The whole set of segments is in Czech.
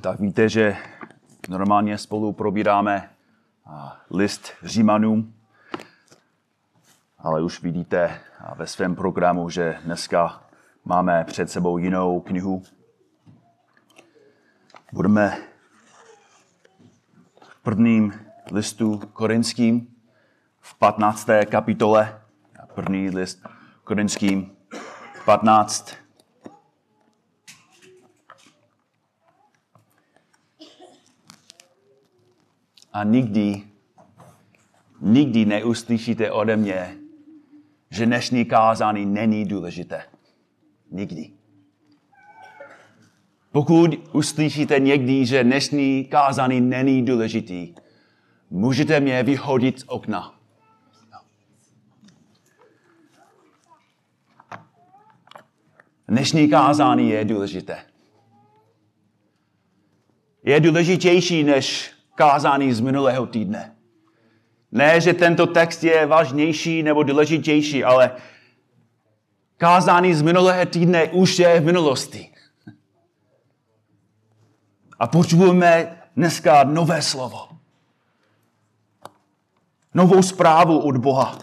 tak víte, že normálně spolu probíráme list Římanům, ale už vidíte ve svém programu, že dneska máme před sebou jinou knihu. Budeme v prvním listu korinským v 15. kapitole. První list korinským 15. A nikdy, nikdy neuslyšíte ode mě, že dnešní kázání není důležité. Nikdy. Pokud uslyšíte někdy, že dnešní kázání není důležitý, můžete mě vyhodit z okna. Dnešní kázání je důležité. Je důležitější než kázání z minulého týdne. Ne, že tento text je vážnější nebo důležitější, ale kázání z minulého týdne už je v minulosti. A potřebujeme dneska nové slovo. Novou zprávu od Boha.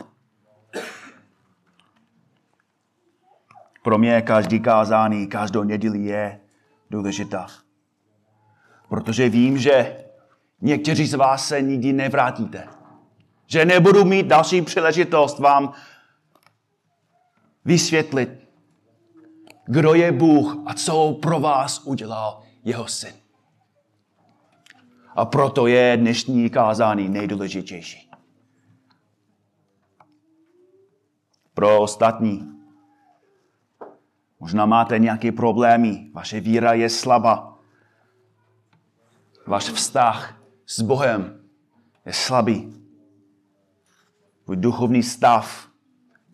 Pro mě každý kázání, každou neděli je důležitá. Protože vím, že někteří z vás se nikdy nevrátíte. Že nebudu mít další příležitost vám vysvětlit, kdo je Bůh a co pro vás udělal jeho syn. A proto je dnešní kázání nejdůležitější. Pro ostatní Možná máte nějaké problémy, vaše víra je slabá. Váš vztah s Bohem je slabý. Tvůj duchovní stav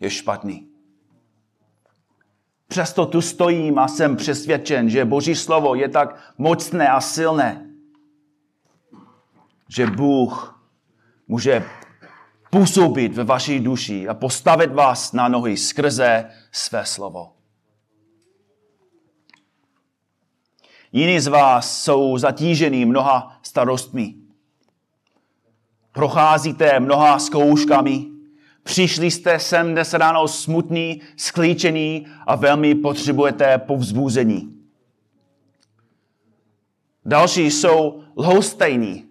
je špatný. Přesto tu stojím a jsem přesvědčen, že Boží slovo je tak mocné a silné, že Bůh může působit ve vaší duši a postavit vás na nohy skrze své slovo. Jiní z vás jsou zatížený mnoha starostmi. Procházíte mnoha zkouškami. Přišli jste sem dnes ráno smutný, sklíčený a velmi potřebujete povzbuzení. Další jsou lhostejní.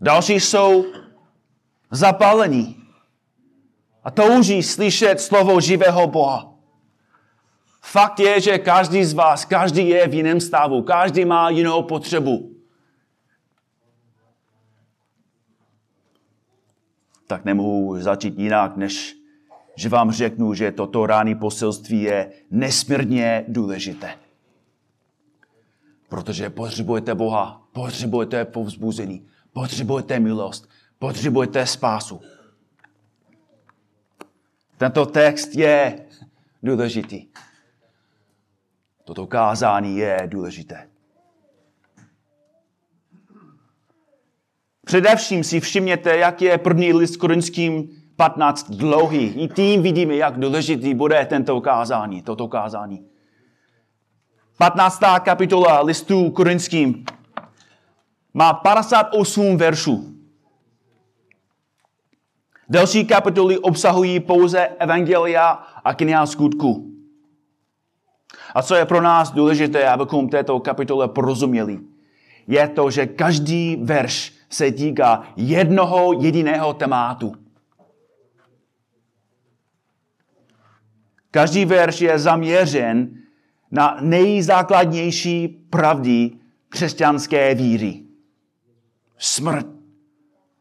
Další jsou zapálení a touží slyšet slovo živého Boha. Fakt je, že každý z vás, každý je v jiném stavu, každý má jinou potřebu. Tak nemohu začít jinak, než že vám řeknu, že toto rány poselství je nesmírně důležité. Protože potřebujete Boha, potřebujete povzbuzení, potřebujete milost, potřebujete spásu. Tento text je důležitý. Toto kázání je důležité. Především si všimněte, jak je první list korinským 15 dlouhý. I tím vidíme, jak důležitý bude tento kázání, toto kázání. 15. kapitola listu korinským má 58 veršů. Další kapitoly obsahují pouze evangelia a kniha skutku. A co je pro nás důležité, abychom této kapitole porozuměli, je to, že každý verš se týká jednoho jediného témátu. Každý verš je zaměřen na nejzákladnější pravdy křesťanské víry. Smrt,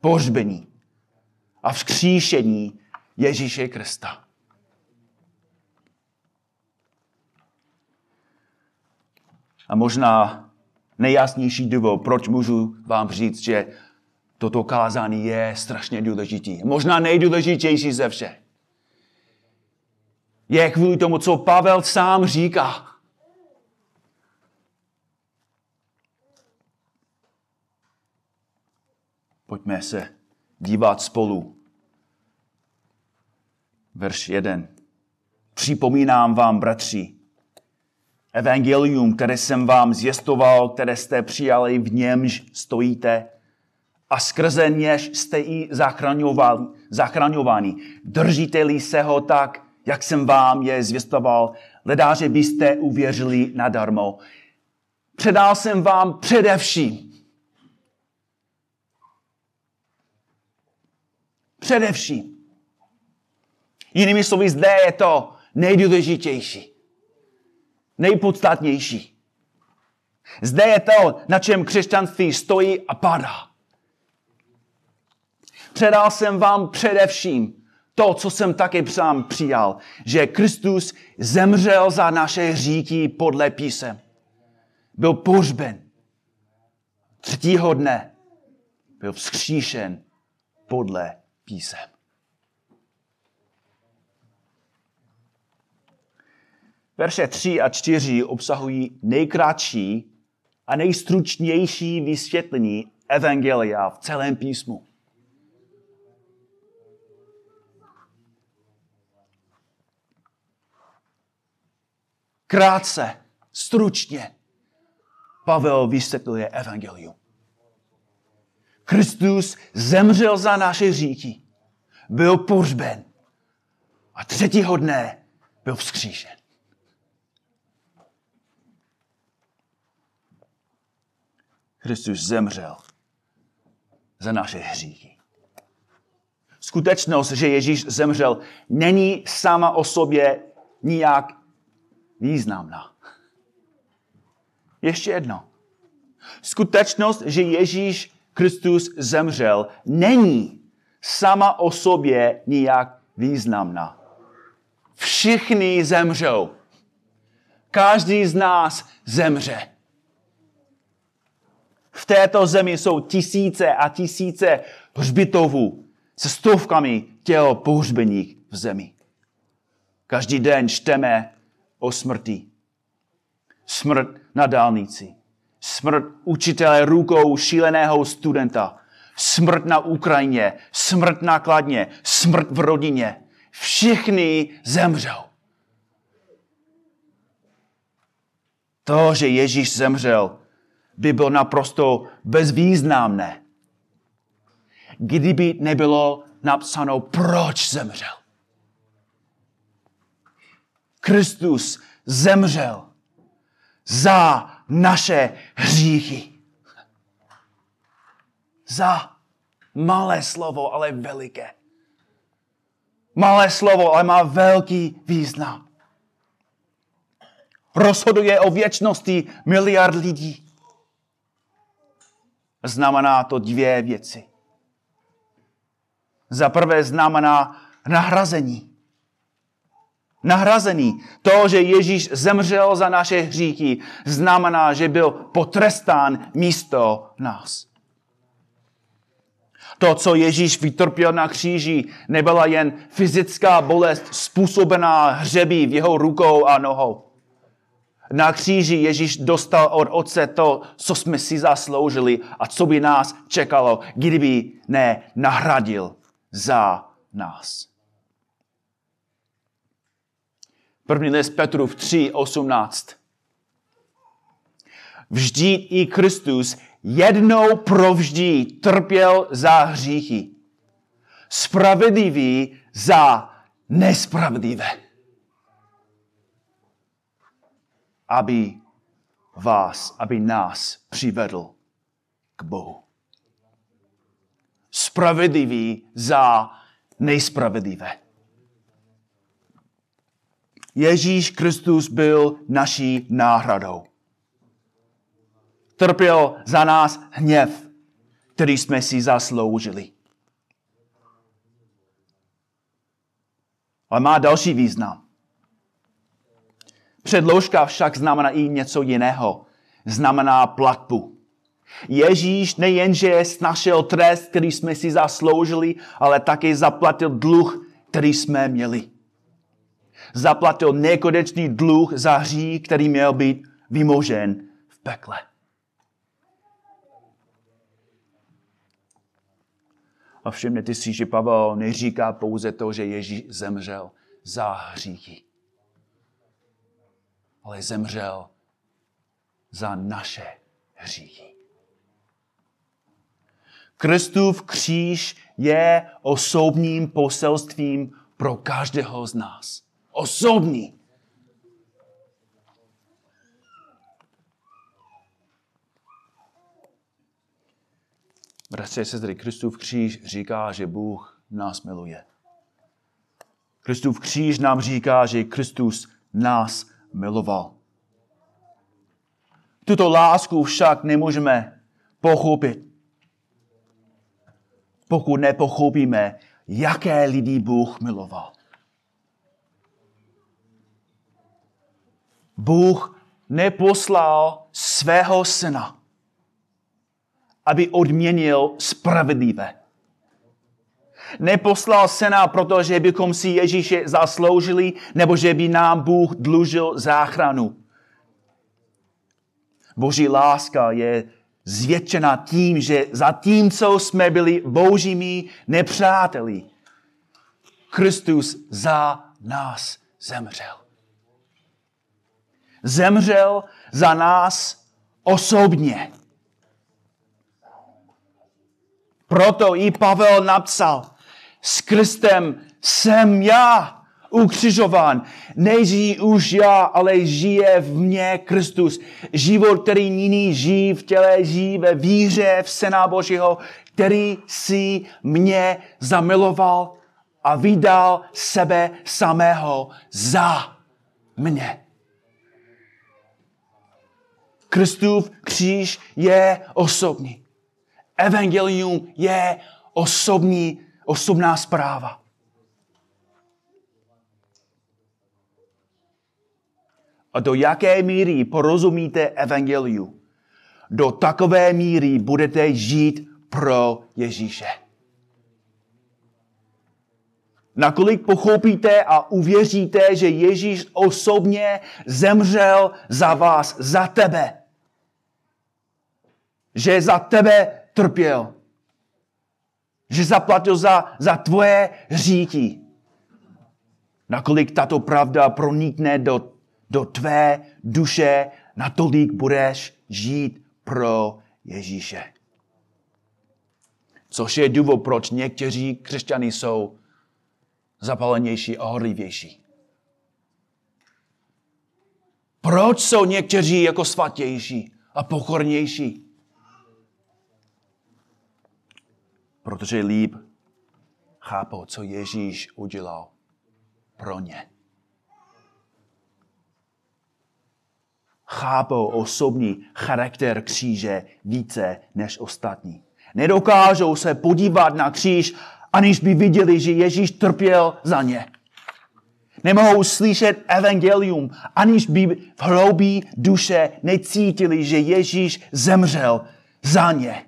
pohřbení a vzkříšení Ježíše Krista. A možná nejjasnější důvod, proč můžu vám říct, že toto kázání je strašně důležitý. Možná nejdůležitější ze vše. Je kvůli tomu, co Pavel sám říká. Pojďme se dívat spolu. Verš 1. Připomínám vám, bratři, Evangelium, které jsem vám zjistoval, které jste přijali, v němž stojíte a skrze něž jste i zachraňováni. Držíte-li se ho tak, jak jsem vám je zvěstoval, ledá, že byste uvěřili nadarmo. Předal jsem vám především. Především. Jinými slovy, zde je to nejdůležitější. Nejpodstatnější. Zde je to, na čem křesťanství stojí a padá. Předal jsem vám především to, co jsem také sám přijal, že Kristus zemřel za naše hříky podle písem. Byl pohřben. Třetího dne byl vzkříšen podle písem. Verše 3 a 4 obsahují nejkratší a nejstručnější vysvětlení Evangelia v celém písmu. Krátce, stručně, Pavel vysvětluje Evangelium. Kristus zemřel za naše říky, byl pohřben a třetího dne byl vzkříšen. Kristus zemřel za naše hříchy. Skutečnost, že Ježíš zemřel, není sama o sobě nijak významná. Ještě jedno. Skutečnost, že Ježíš Kristus zemřel, není sama o sobě nijak významná. Všichni zemřou. Každý z nás zemře. V této zemi jsou tisíce a tisíce hřbitovů se stovkami těl pohřbených v zemi. Každý den čteme o smrti. Smrt na dálnici. Smrt učitele rukou šíleného studenta. Smrt na Ukrajině. Smrt na Kladně. Smrt v rodině. Všichni zemřou. To, že Ježíš zemřel, by bylo naprosto bezvýznamné, kdyby nebylo napsáno, proč zemřel. Kristus zemřel za naše hříchy. Za malé slovo, ale veliké. Malé slovo, ale má velký význam. Rozhoduje o věčnosti miliard lidí. Znamená to dvě věci. Za prvé znamená nahrazení nahrazený. To, že Ježíš zemřel za naše hříchy, znamená, že byl potrestán místo nás. To, co Ježíš vytrpěl na kříži, nebyla jen fyzická bolest způsobená hřebí v jeho rukou a nohou. Na kříži Ježíš dostal od Otce to, co jsme si zasloužili a co by nás čekalo, kdyby ne nahradil za nás. První list Petrův 3, 18. Vždyť i Kristus jednou provždy trpěl za hříchy. Spravedlivý za nespravedlivé. Aby vás, aby nás přivedl k Bohu. Spravedlivý za nespravedlivé. Ježíš Kristus byl naší náhradou. Trpěl za nás hněv, který jsme si zasloužili. Ale má další význam. Předložka však znamená i něco jiného. Znamená platbu. Ježíš nejenže snašel trest, který jsme si zasloužili, ale také zaplatil dluh, který jsme měli zaplatil nekonečný dluh za hří, který měl být vymožen v pekle. A všimněte si, že Pavel neříká pouze to, že Ježíš zemřel za hříchy. Ale zemřel za naše hříchy. Kristův kříž je osobním poselstvím pro každého z nás. Osobní. Bratři a sestry, Kristův kříž říká, že Bůh nás miluje. Kristův kříž nám říká, že Kristus nás miloval. Tuto lásku však nemůžeme pochopit, pokud nepochopíme, jaké lidi Bůh miloval. Bůh neposlal svého syna, aby odměnil spravedlivé. Neposlal syna, protože bychom si Ježíše zasloužili, nebo že by nám Bůh dlužil záchranu. Boží láska je zvětšena tím, že zatímco jsme byli božími nepřáteli, Kristus za nás zemřel. Zemřel za nás osobně. Proto i Pavel napsal, s Kristem jsem já ukřižován. Nežijí už já, ale žije v mně Kristus. Život, který nyní žijí v těle, žijí ve víře v Syna Božího, který si mě zamiloval a vydal sebe samého za mě. Kristův kříž je osobní. Evangelium je osobní, osobná zpráva. A do jaké míry porozumíte evangeliu, do takové míry budete žít pro Ježíše. Nakolik pochopíte a uvěříte, že Ježíš osobně zemřel za vás, za tebe. Že za tebe trpěl. Že zaplatil za, za tvoje hříky. Nakolik tato pravda pronikne do do tvé duše, natolik budeš žít pro Ježíše. Což je důvod, proč někteří křesťané jsou zapalenější a horlivější. Proč jsou někteří jako svatější a pokornější? Protože líp chápou, co Ježíš udělal pro ně. chápou osobní charakter kříže více než ostatní. Nedokážou se podívat na kříž, aniž by viděli, že Ježíš trpěl za ně. Nemohou slyšet evangelium, aniž by v hloubí duše necítili, že Ježíš zemřel za ně.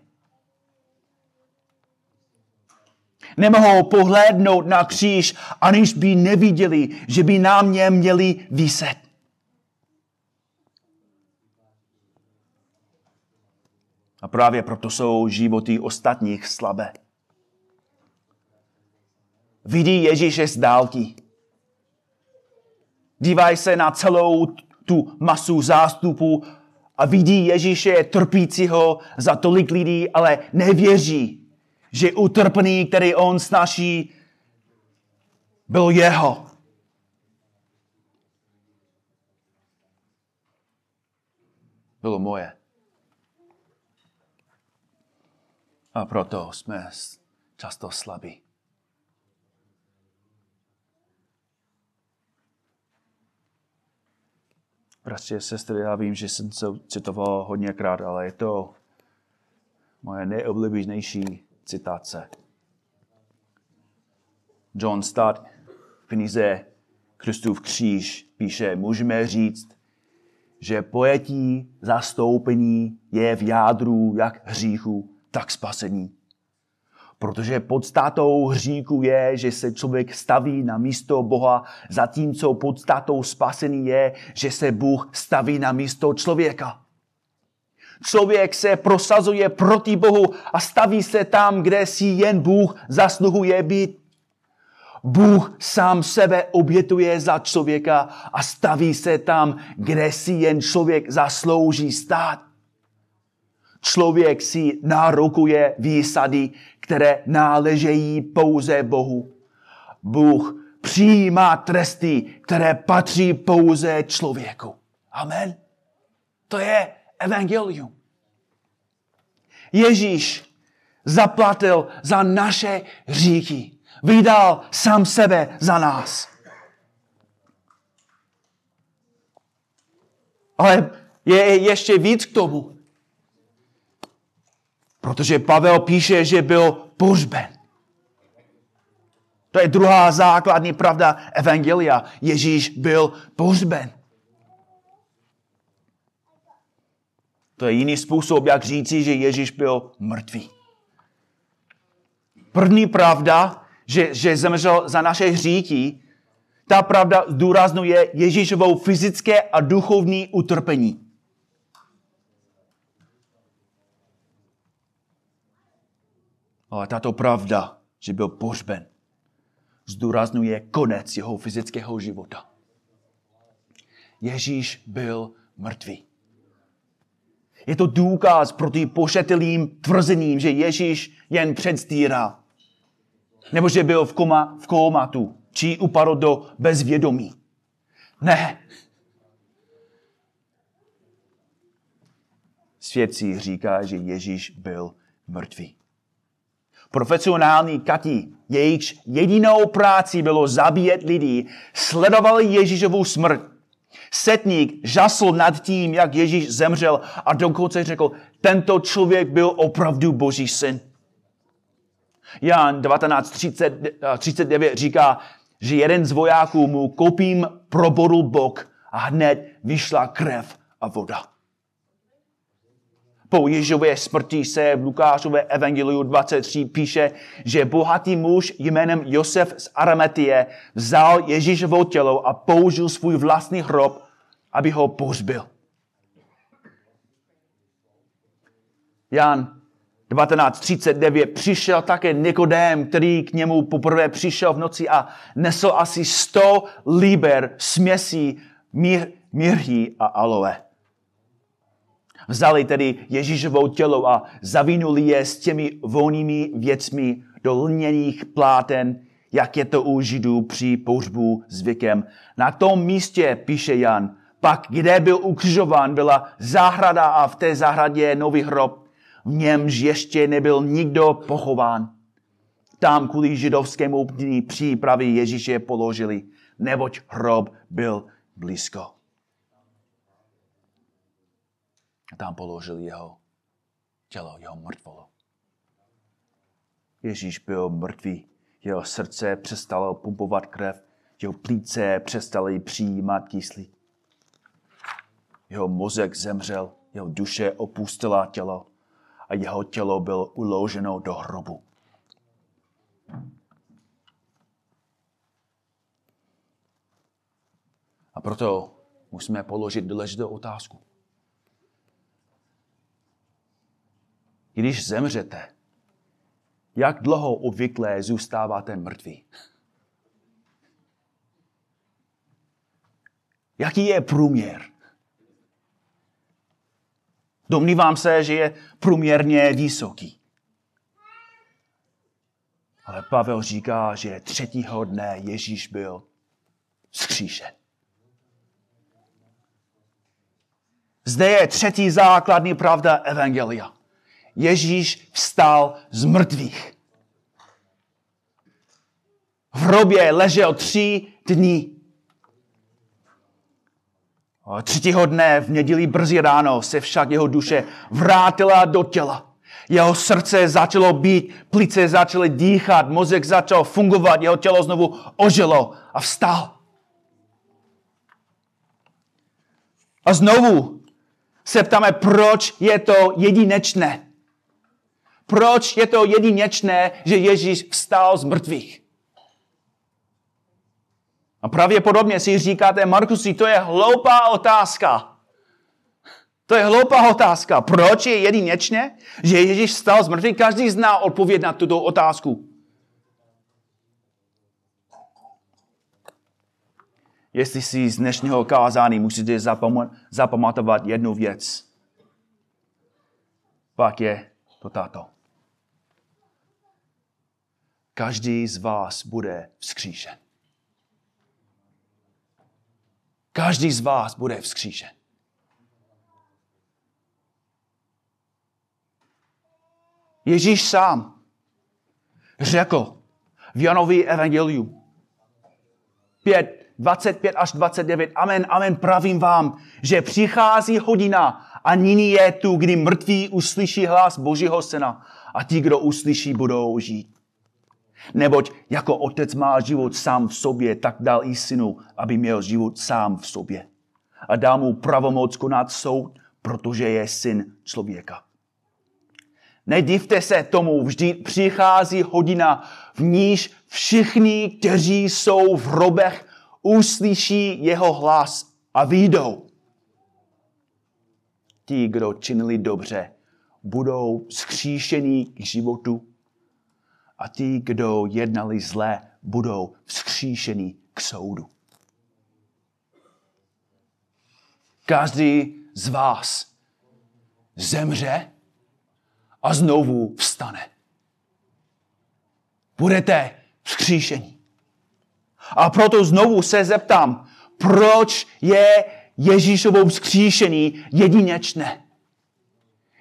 Nemohou pohlédnout na kříž, aniž by neviděli, že by na mě měli vyset. A právě proto jsou životy ostatních slabé. Vidí Ježíše z dálky. Dívají se na celou tu masu zástupů a vidí Ježíše trpícího za tolik lidí, ale nevěří, že utrpný, který on snaží, byl jeho. Bylo moje. A proto jsme často slabí. Bratři a sestry, já vím, že jsem se citoval hodněkrát, ale je to moje nejoblíbenější citace. John Stott v knize Kristův kříž píše, můžeme říct, že pojetí zastoupení je v jádru jak hříchu, tak spasení. Protože podstatou hříku je, že se člověk staví na místo Boha, zatímco podstatou spasení je, že se Bůh staví na místo člověka. Člověk se prosazuje proti Bohu a staví se tam, kde si jen Bůh zasluhuje být. Bůh sám sebe obětuje za člověka a staví se tam, kde si jen člověk zaslouží stát. Člověk si nárokuje výsady, které náležejí pouze Bohu. Bůh přijímá tresty, které patří pouze člověku. Amen. To je evangelium. Ježíš zaplatil za naše říky. Vydal sám sebe za nás. Ale je ještě víc k tomu. Protože Pavel píše, že byl pohřben. To je druhá základní pravda Evangelia. Ježíš byl pohřben. To je jiný způsob, jak říci, že Ježíš byl mrtvý. První pravda, že, že zemřel za naše hříky, ta pravda zdůraznuje Ježíšovou fyzické a duchovní utrpení. Ale tato pravda, že byl pohřben, zdůraznuje konec jeho fyzického života. Ježíš byl mrtvý. Je to důkaz proti pošetilým tvrzením, že Ježíš jen předstírá. Nebo že byl v, koma, v komatu, či upadl do bezvědomí. Ne. Svědci říká, že Ježíš byl mrtvý. Profesionální kati, jejichž jedinou práci bylo zabíjet lidi, sledovali Ježíšovu smrt. Setník žasl nad tím, jak Ježíš zemřel a dokonce řekl, tento člověk byl opravdu boží syn. Jan 1939 říká, že jeden z vojáků mu kopím probodl bok a hned vyšla krev a voda. Po Ježově smrti se v Lukášové evangeliu 23 píše, že bohatý muž jménem Josef z Arametie vzal Ježíšovo tělo a použil svůj vlastní hrob, aby ho pohřbil. Jan 1939 přišel také Nikodém, který k němu poprvé přišel v noci a nesl asi 100 liber směsí mír, a aloe. Vzali tedy Ježíšovou tělo a zavinuli je s těmi vonými věcmi do lněných pláten, jak je to u Židů při pohřbu zvykem. Na tom místě, píše Jan, pak, kde byl ukřižován, byla zahrada a v té zahradě nový hrob, v němž ještě nebyl nikdo pochován. Tam kvůli židovskému dní přípravy Ježíše položili, neboť hrob byl blízko. A tam položili jeho tělo, jeho mrtvolo. Ježíš byl mrtvý, jeho srdce přestalo pumpovat krev, jeho plíce přestaly přijímat kyslík. Jeho mozek zemřel, jeho duše opustila tělo a jeho tělo bylo uloženo do hrobu. A proto musíme položit důležitou otázku. Když zemřete, jak dlouho obvykle zůstáváte mrtví? Jaký je průměr? Domnívám se, že je průměrně vysoký. Ale Pavel říká, že třetího dne Ježíš byl zkříšen. Zde je třetí základní pravda Evangelia. Ježíš vstal z mrtvých. V hrobě ležel tři dny. Třetího dne v neděli brzy ráno se však jeho duše vrátila do těla. Jeho srdce začalo být, plice začaly dýchat, mozek začal fungovat, jeho tělo znovu ožilo a vstal. A znovu se ptáme, proč je to jedinečné. Proč je to jedinečné, že Ježíš vstal z mrtvých? A pravděpodobně si říkáte, Markusi, to je hloupá otázka. To je hloupá otázka. Proč je jedinečně, že Ježíš vstal z mrtvých? Každý zná odpověď na tuto otázku. jestli si z dnešního kázání musíte zapamatovat jednu věc, pak je to tato. Každý z vás bude vzkříšen. Každý z vás bude vzkříšen. Ježíš sám řekl v Janově evangeliu 5, 25 až 29. Amen, amen, pravím vám, že přichází hodina a nyní je tu, kdy mrtví uslyší hlas Božího syna a ti, kdo uslyší, budou žít. Neboť jako otec má život sám v sobě, tak dal i synu, aby měl život sám v sobě. A dá mu pravomoc konat soud, protože je syn člověka. Nedivte se tomu, vždy přichází hodina, v níž všichni, kteří jsou v hrobech, uslyší jeho hlas a výjdou. Ti, kdo činili dobře, budou skříšení k životu a ti, kdo jednali zlé, budou vzkříšení k soudu. Každý z vás zemře a znovu vstane. Budete vzkříšení. A proto znovu se zeptám, proč je Ježíšovo vzkříšení jedinečné?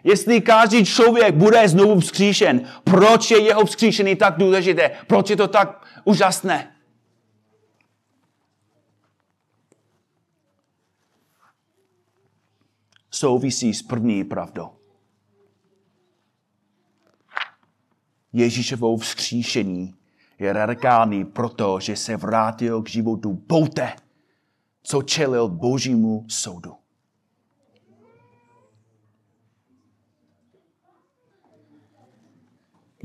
Jestli každý člověk bude znovu vzkříšen, proč je jeho vzkříšení tak důležité? Proč je to tak úžasné? Souvisí s první pravdou. Ježíšovou vzkříšení je radikální proto, že se vrátil k životu poté, co čelil božímu soudu.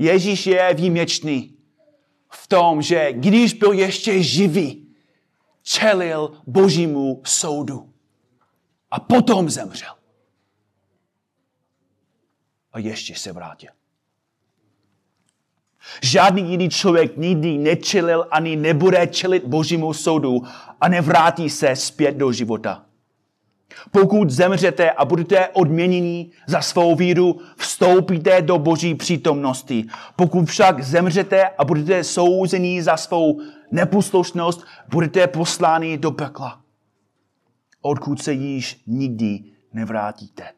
Ježíš je výjimečný v tom, že když byl ještě živý, čelil božímu soudu. A potom zemřel. A ještě se vrátil. Žádný jiný člověk nikdy nečelil ani nebude čelit božímu soudu a nevrátí se zpět do života. Pokud zemřete a budete odměněni za svou víru, vstoupíte do boží přítomnosti. Pokud však zemřete a budete souzení za svou neposlušnost, budete posláni do pekla, odkud se již nikdy nevrátíte.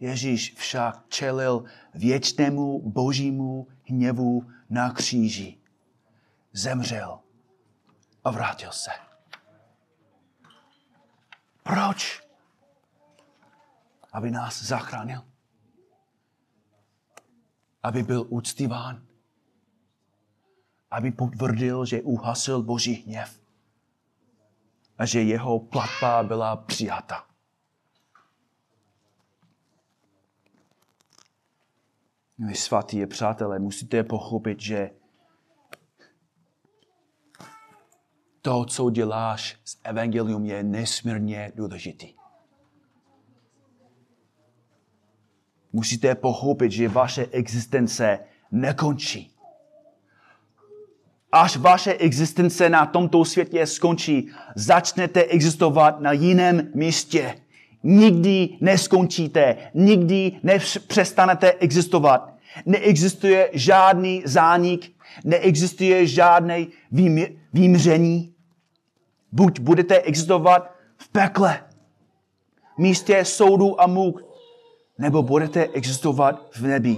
Ježíš však čelil věčnému božímu hněvu na kříži. Zemřel a vrátil se. Proč? Aby nás zachránil. Aby byl úctiván. Aby potvrdil, že uhasil boží hněv. A že jeho platba byla přijata. Vy svatí přátelé, musíte pochopit, že to, co děláš s evangelium, je nesmírně důležitý. Musíte pochopit, že vaše existence nekončí. Až vaše existence na tomto světě skončí, začnete existovat na jiném místě. Nikdy neskončíte, nikdy nepřestanete existovat. Neexistuje žádný zánik, neexistuje žádné výmření. Buď budete existovat v pekle, místě soudu a muk, nebo budete existovat v nebi,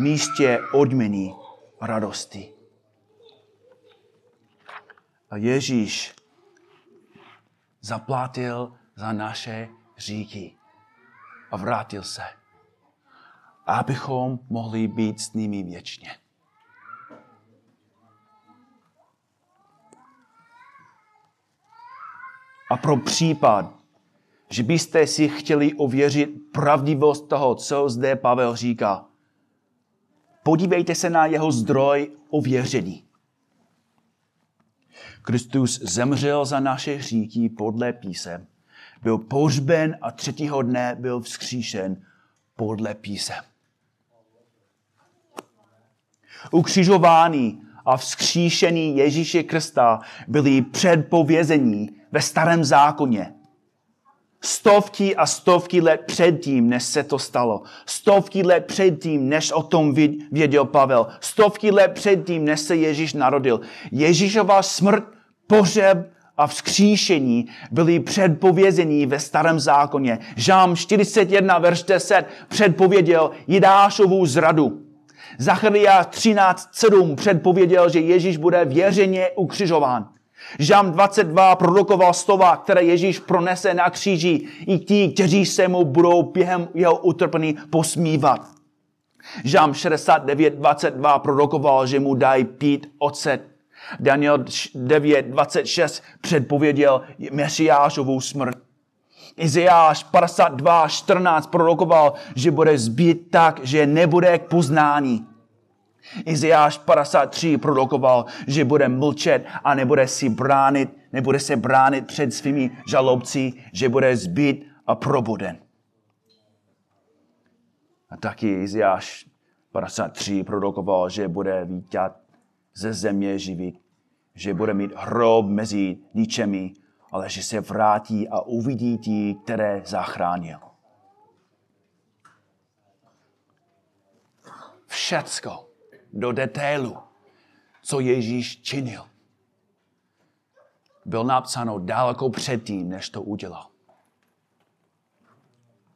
místě odmění radosti. A Ježíš zaplatil za naše říky a vrátil se, abychom mohli být s nimi věčně. A pro případ, že byste si chtěli ověřit pravdivost toho, co zde Pavel říká, podívejte se na jeho zdroj ověření. Kristus zemřel za naše hříky podle písem, byl pohřben a třetího dne byl vzkříšen podle písem. Ukřižování a vzkříšení Ježíše Krista byly předpovězení ve starém zákoně. Stovky a stovky let předtím, než se to stalo. Stovky let předtím, než o tom věděl Pavel. Stovky let předtím, než se Ježíš narodil. Ježíšova smrt, pohřeb a vzkříšení byly předpovězení ve starém zákoně. Žám 41, verš 10 předpověděl Jidášovu zradu. Zachariáš 13.7 předpověděl, že Ježíš bude věřeně ukřižován. Žám 22 prorokoval slova, které Ježíš pronese na kříži i ti, kteří se mu budou během jeho utrpení posmívat. Žám 69.22 prorokoval, že mu dají pít ocet. Daniel 9.26 předpověděl Mesiášovou smrt. Izajáš 52.14 prorokoval, že bude zbyt tak, že nebude k poznání. Izajáš 53 prorokoval, že bude mlčet a nebude si bránit, nebude se bránit před svými žalobci, že bude zbyt a probuden. A taky Izajáš 53 prorokoval, že bude vítat ze země živit, že bude mít hrob mezi ničemi, ale že se vrátí a uvidí ti, které zachránil. Všecko do detailu, co Ježíš činil. Byl napsáno daleko předtím, než to udělal.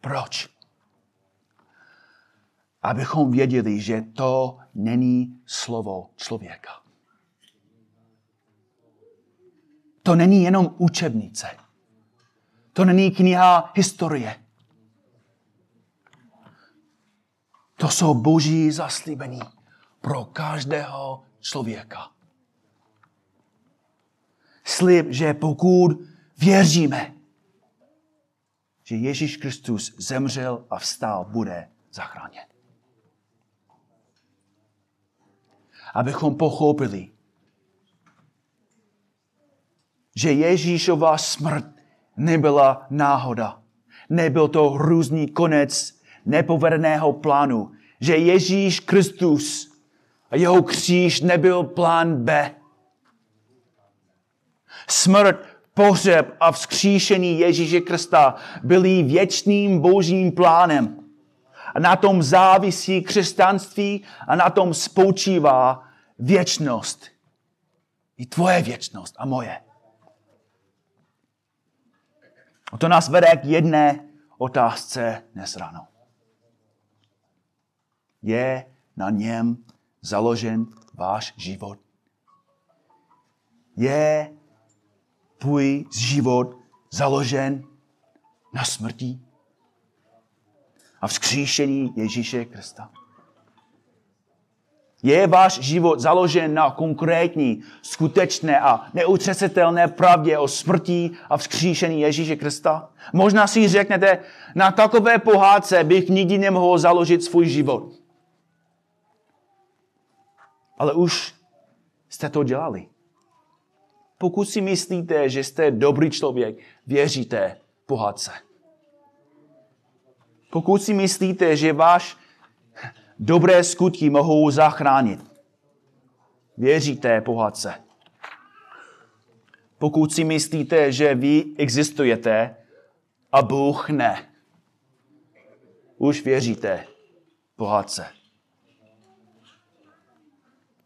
Proč? Abychom věděli, že to není slovo člověka. To není jenom učebnice. To není kniha historie. To jsou boží zaslíbení pro každého člověka. Slib, že pokud věříme, že Ježíš Kristus zemřel a vstal, bude zachráněn. Abychom pochopili, že Ježíšova smrt nebyla náhoda. Nebyl to hrůzný konec nepovedeného plánu. Že Ježíš Kristus a jeho kříž nebyl plán B. Smrt, pohřeb a vzkříšení Ježíše Krista byly věčným božím plánem. A na tom závisí křesťanství a na tom spočívá věčnost. I tvoje věčnost a moje. A to nás vede k jedné otázce dnes ráno. Je na něm založen váš život? Je tvůj život založen na smrti a vzkříšení Ježíše Krista? Je váš život založen na konkrétní, skutečné a neutřesitelné pravdě o smrti a vzkříšení Ježíše Krista? Možná si řeknete, na takové pohádce bych nikdy nemohl založit svůj život. Ale už jste to dělali. Pokud si myslíte, že jste dobrý člověk, věříte pohádce. Pokud si myslíte, že váš dobré skutky mohou zachránit. Věříte pohádce. Pokud si myslíte, že vy existujete a Bůh ne, už věříte pohádce.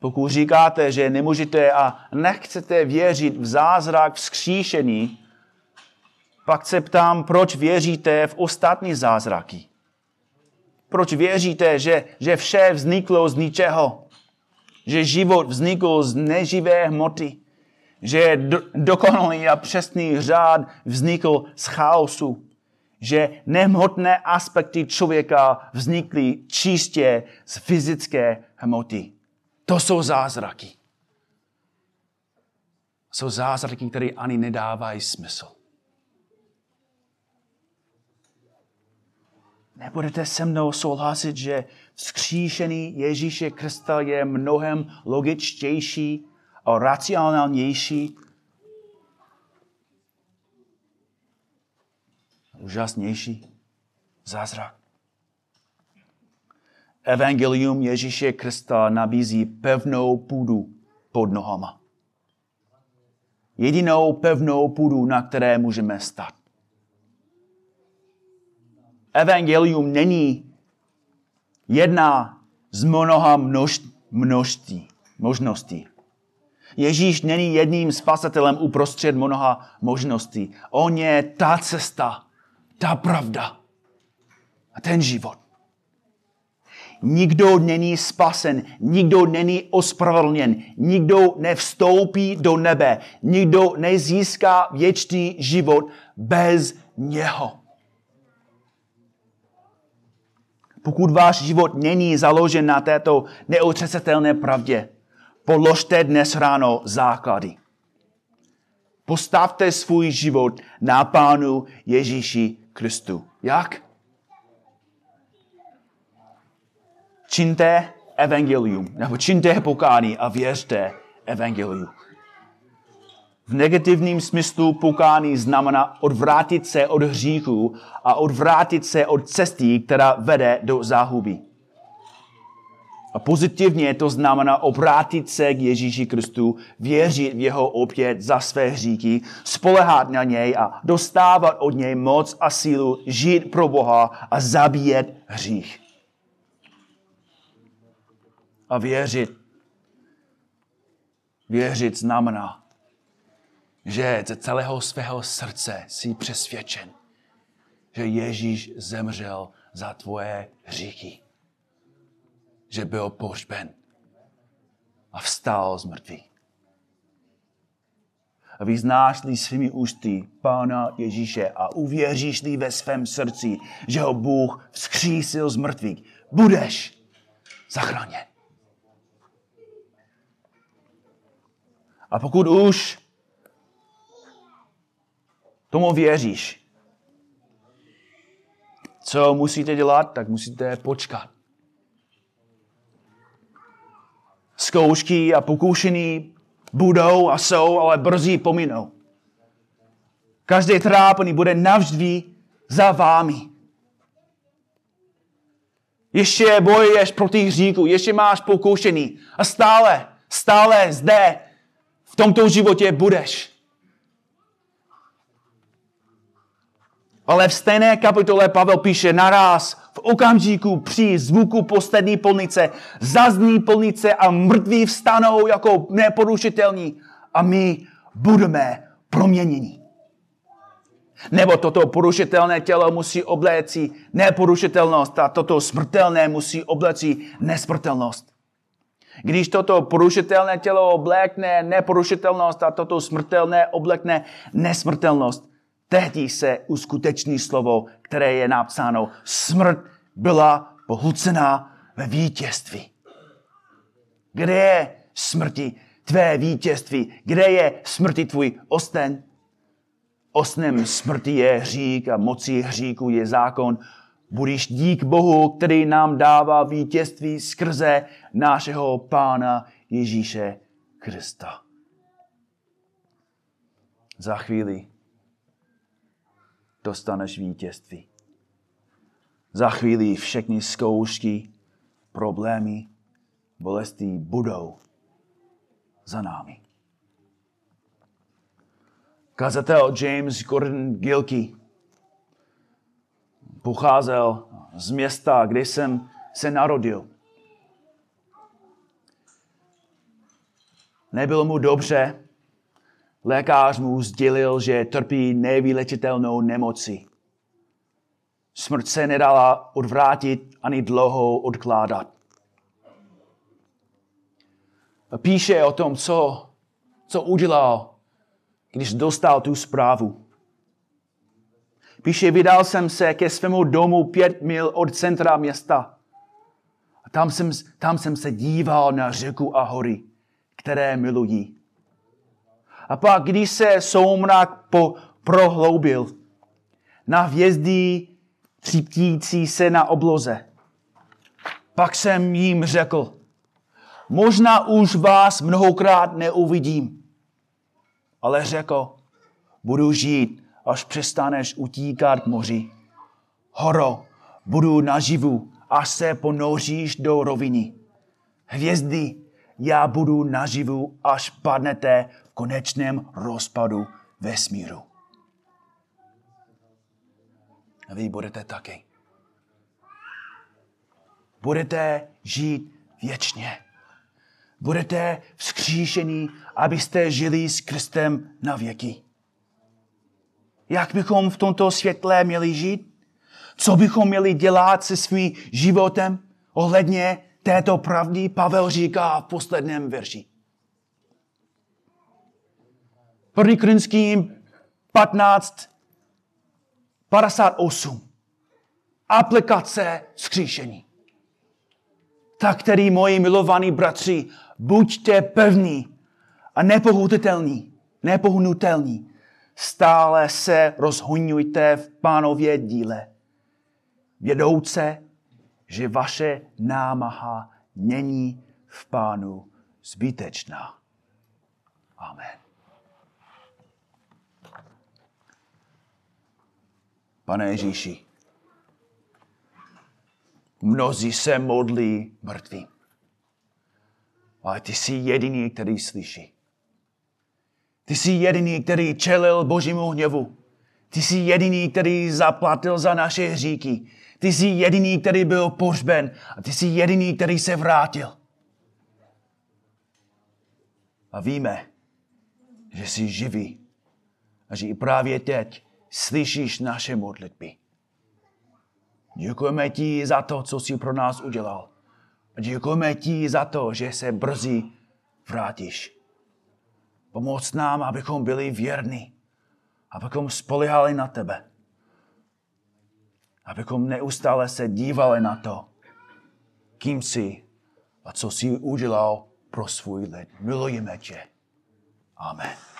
Pokud říkáte, že nemůžete a nechcete věřit v zázrak vzkříšení, pak se ptám, proč věříte v ostatní zázraky. Proč věříte, že, že vše vzniklo z ničeho? Že život vznikl z neživé hmoty? Že do, dokonalý a přesný řád vznikl z chaosu? Že nehmotné aspekty člověka vznikly čistě z fyzické hmoty? To jsou zázraky. Jsou zázraky, které ani nedávají smysl. Nebudete se mnou souhlasit, že vzkříšený Ježíše Krista je mnohem logičtější a racionálnější, úžasnější zázrak. Evangelium Ježíše Krista nabízí pevnou půdu pod nohama. Jedinou pevnou půdu, na které můžeme stát. Evangelium není jedna z mnoha množ, množství, možností. Ježíš není jedním spasatelem uprostřed mnoha možností. On je ta cesta, ta pravda a ten život. Nikdo není spasen, nikdo není ospravedlněn, nikdo nevstoupí do nebe, nikdo nezíská věčný život bez něho. Pokud váš život není založen na této neotřesitelné pravdě, položte dnes ráno základy. Postavte svůj život na Pánu Ježíši Kristu. Jak? Čiňte evangelium, nebo čiňte pokání a věřte evangelium. V negativním smyslu pokání znamená odvrátit se od hříchu a odvrátit se od cesty, která vede do záhuby. A pozitivně to znamená obrátit se k Ježíši Kristu, věřit v jeho opět za své hříky, spolehat na něj a dostávat od něj moc a sílu žít pro Boha a zabíjet hřích. A věřit. Věřit znamená, že ze celého svého srdce jsi přesvědčen, že Ježíš zemřel za tvoje hříchy že byl pohřben a vstal z mrtvých. A vyznáš-li svými ústy Pána Ježíše a uvěříš-li ve svém srdci, že ho Bůh vzkřísil z mrtvých, budeš zachráněn. A pokud už tomu věříš, co musíte dělat, tak musíte počkat. Zkoušky a pokušení budou a jsou, ale brzy pominou. Každé trápení bude navždy za vámi. Ještě bojuješ proti hříku, ještě máš pokoušení a stále, stále zde v tomto životě budeš. Ale v stejné kapitole Pavel píše naraz v okamžiku při zvuku poslední polnice zazní polnice a mrtví vstanou jako neporušitelní a my budeme proměněni. Nebo toto porušitelné tělo musí obléci neporušitelnost a toto smrtelné musí obléci nesmrtelnost. Když toto porušitelné tělo oblékne neporušitelnost a toto smrtelné oblekne nesmrtelnost, tehdy se uskuteční slovo, které je napsáno, smrt byla pohlcená ve vítězství. Kde je smrti tvé vítězství? Kde je smrti tvůj osten? Osnem smrti je hřík a mocí hříku je zákon. Budíš dík Bohu, který nám dává vítězství skrze našeho Pána Ježíše Krista. Za chvíli dostaneš vítězství. Za chvíli všechny zkoušky, problémy, bolesti budou za námi. Kazatel James Gordon Gilkey pocházel z města, kde jsem se narodil. Nebylo mu dobře, Lékař mu sdělil, že trpí nevylečitelnou nemocí. Smrt se nedala odvrátit ani dlouho odkládat. Píše o tom, co, co udělal, když dostal tu zprávu. Píše, vydal jsem se ke svému domu pět mil od centra města. A tam jsem, tam jsem se díval na řeku a hory, které milují. A pak, když se soumrak po, prohloubil, na hvězdy třiptící se na obloze, pak jsem jim řekl, možná už vás mnohokrát neuvidím, ale řekl, budu žít, až přestaneš utíkat k moři. Horo, budu naživu, až se ponoříš do roviny. Hvězdy, já budu naživu, až padnete v konečném rozpadu vesmíru. A vy budete taky. Budete žít věčně. Budete vzkříšení, abyste žili s Kristem na věky. Jak bychom v tomto světle měli žít? Co bychom měli dělat se svým životem ohledně této pravdy? Pavel říká v posledním verši. První Korinským 15, 58. Aplikace skříšení. Tak tedy, moji milovaní bratři, buďte pevní a nepohnutelní, nepohnutelní. Stále se rozhonujte v pánově díle. Vědouce, že vaše námaha není v pánu zbytečná. Amen. Pane Ježíši, mnozí se modlí mrtví. Ale ty jsi jediný, který slyší. Ty jsi jediný, který čelil božímu hněvu. Ty jsi jediný, který zaplatil za naše hříky. Ty jsi jediný, který byl pohřben. A ty jsi jediný, který se vrátil. A víme, že jsi živý. A že i právě teď slyšíš naše modlitby. Děkujeme ti za to, co jsi pro nás udělal. A děkujeme ti za to, že se brzy vrátíš. Pomoc nám, abychom byli věrní, abychom spolehali na tebe, abychom neustále se dívali na to, kým jsi a co jsi udělal pro svůj lid. Milujeme tě. Amen.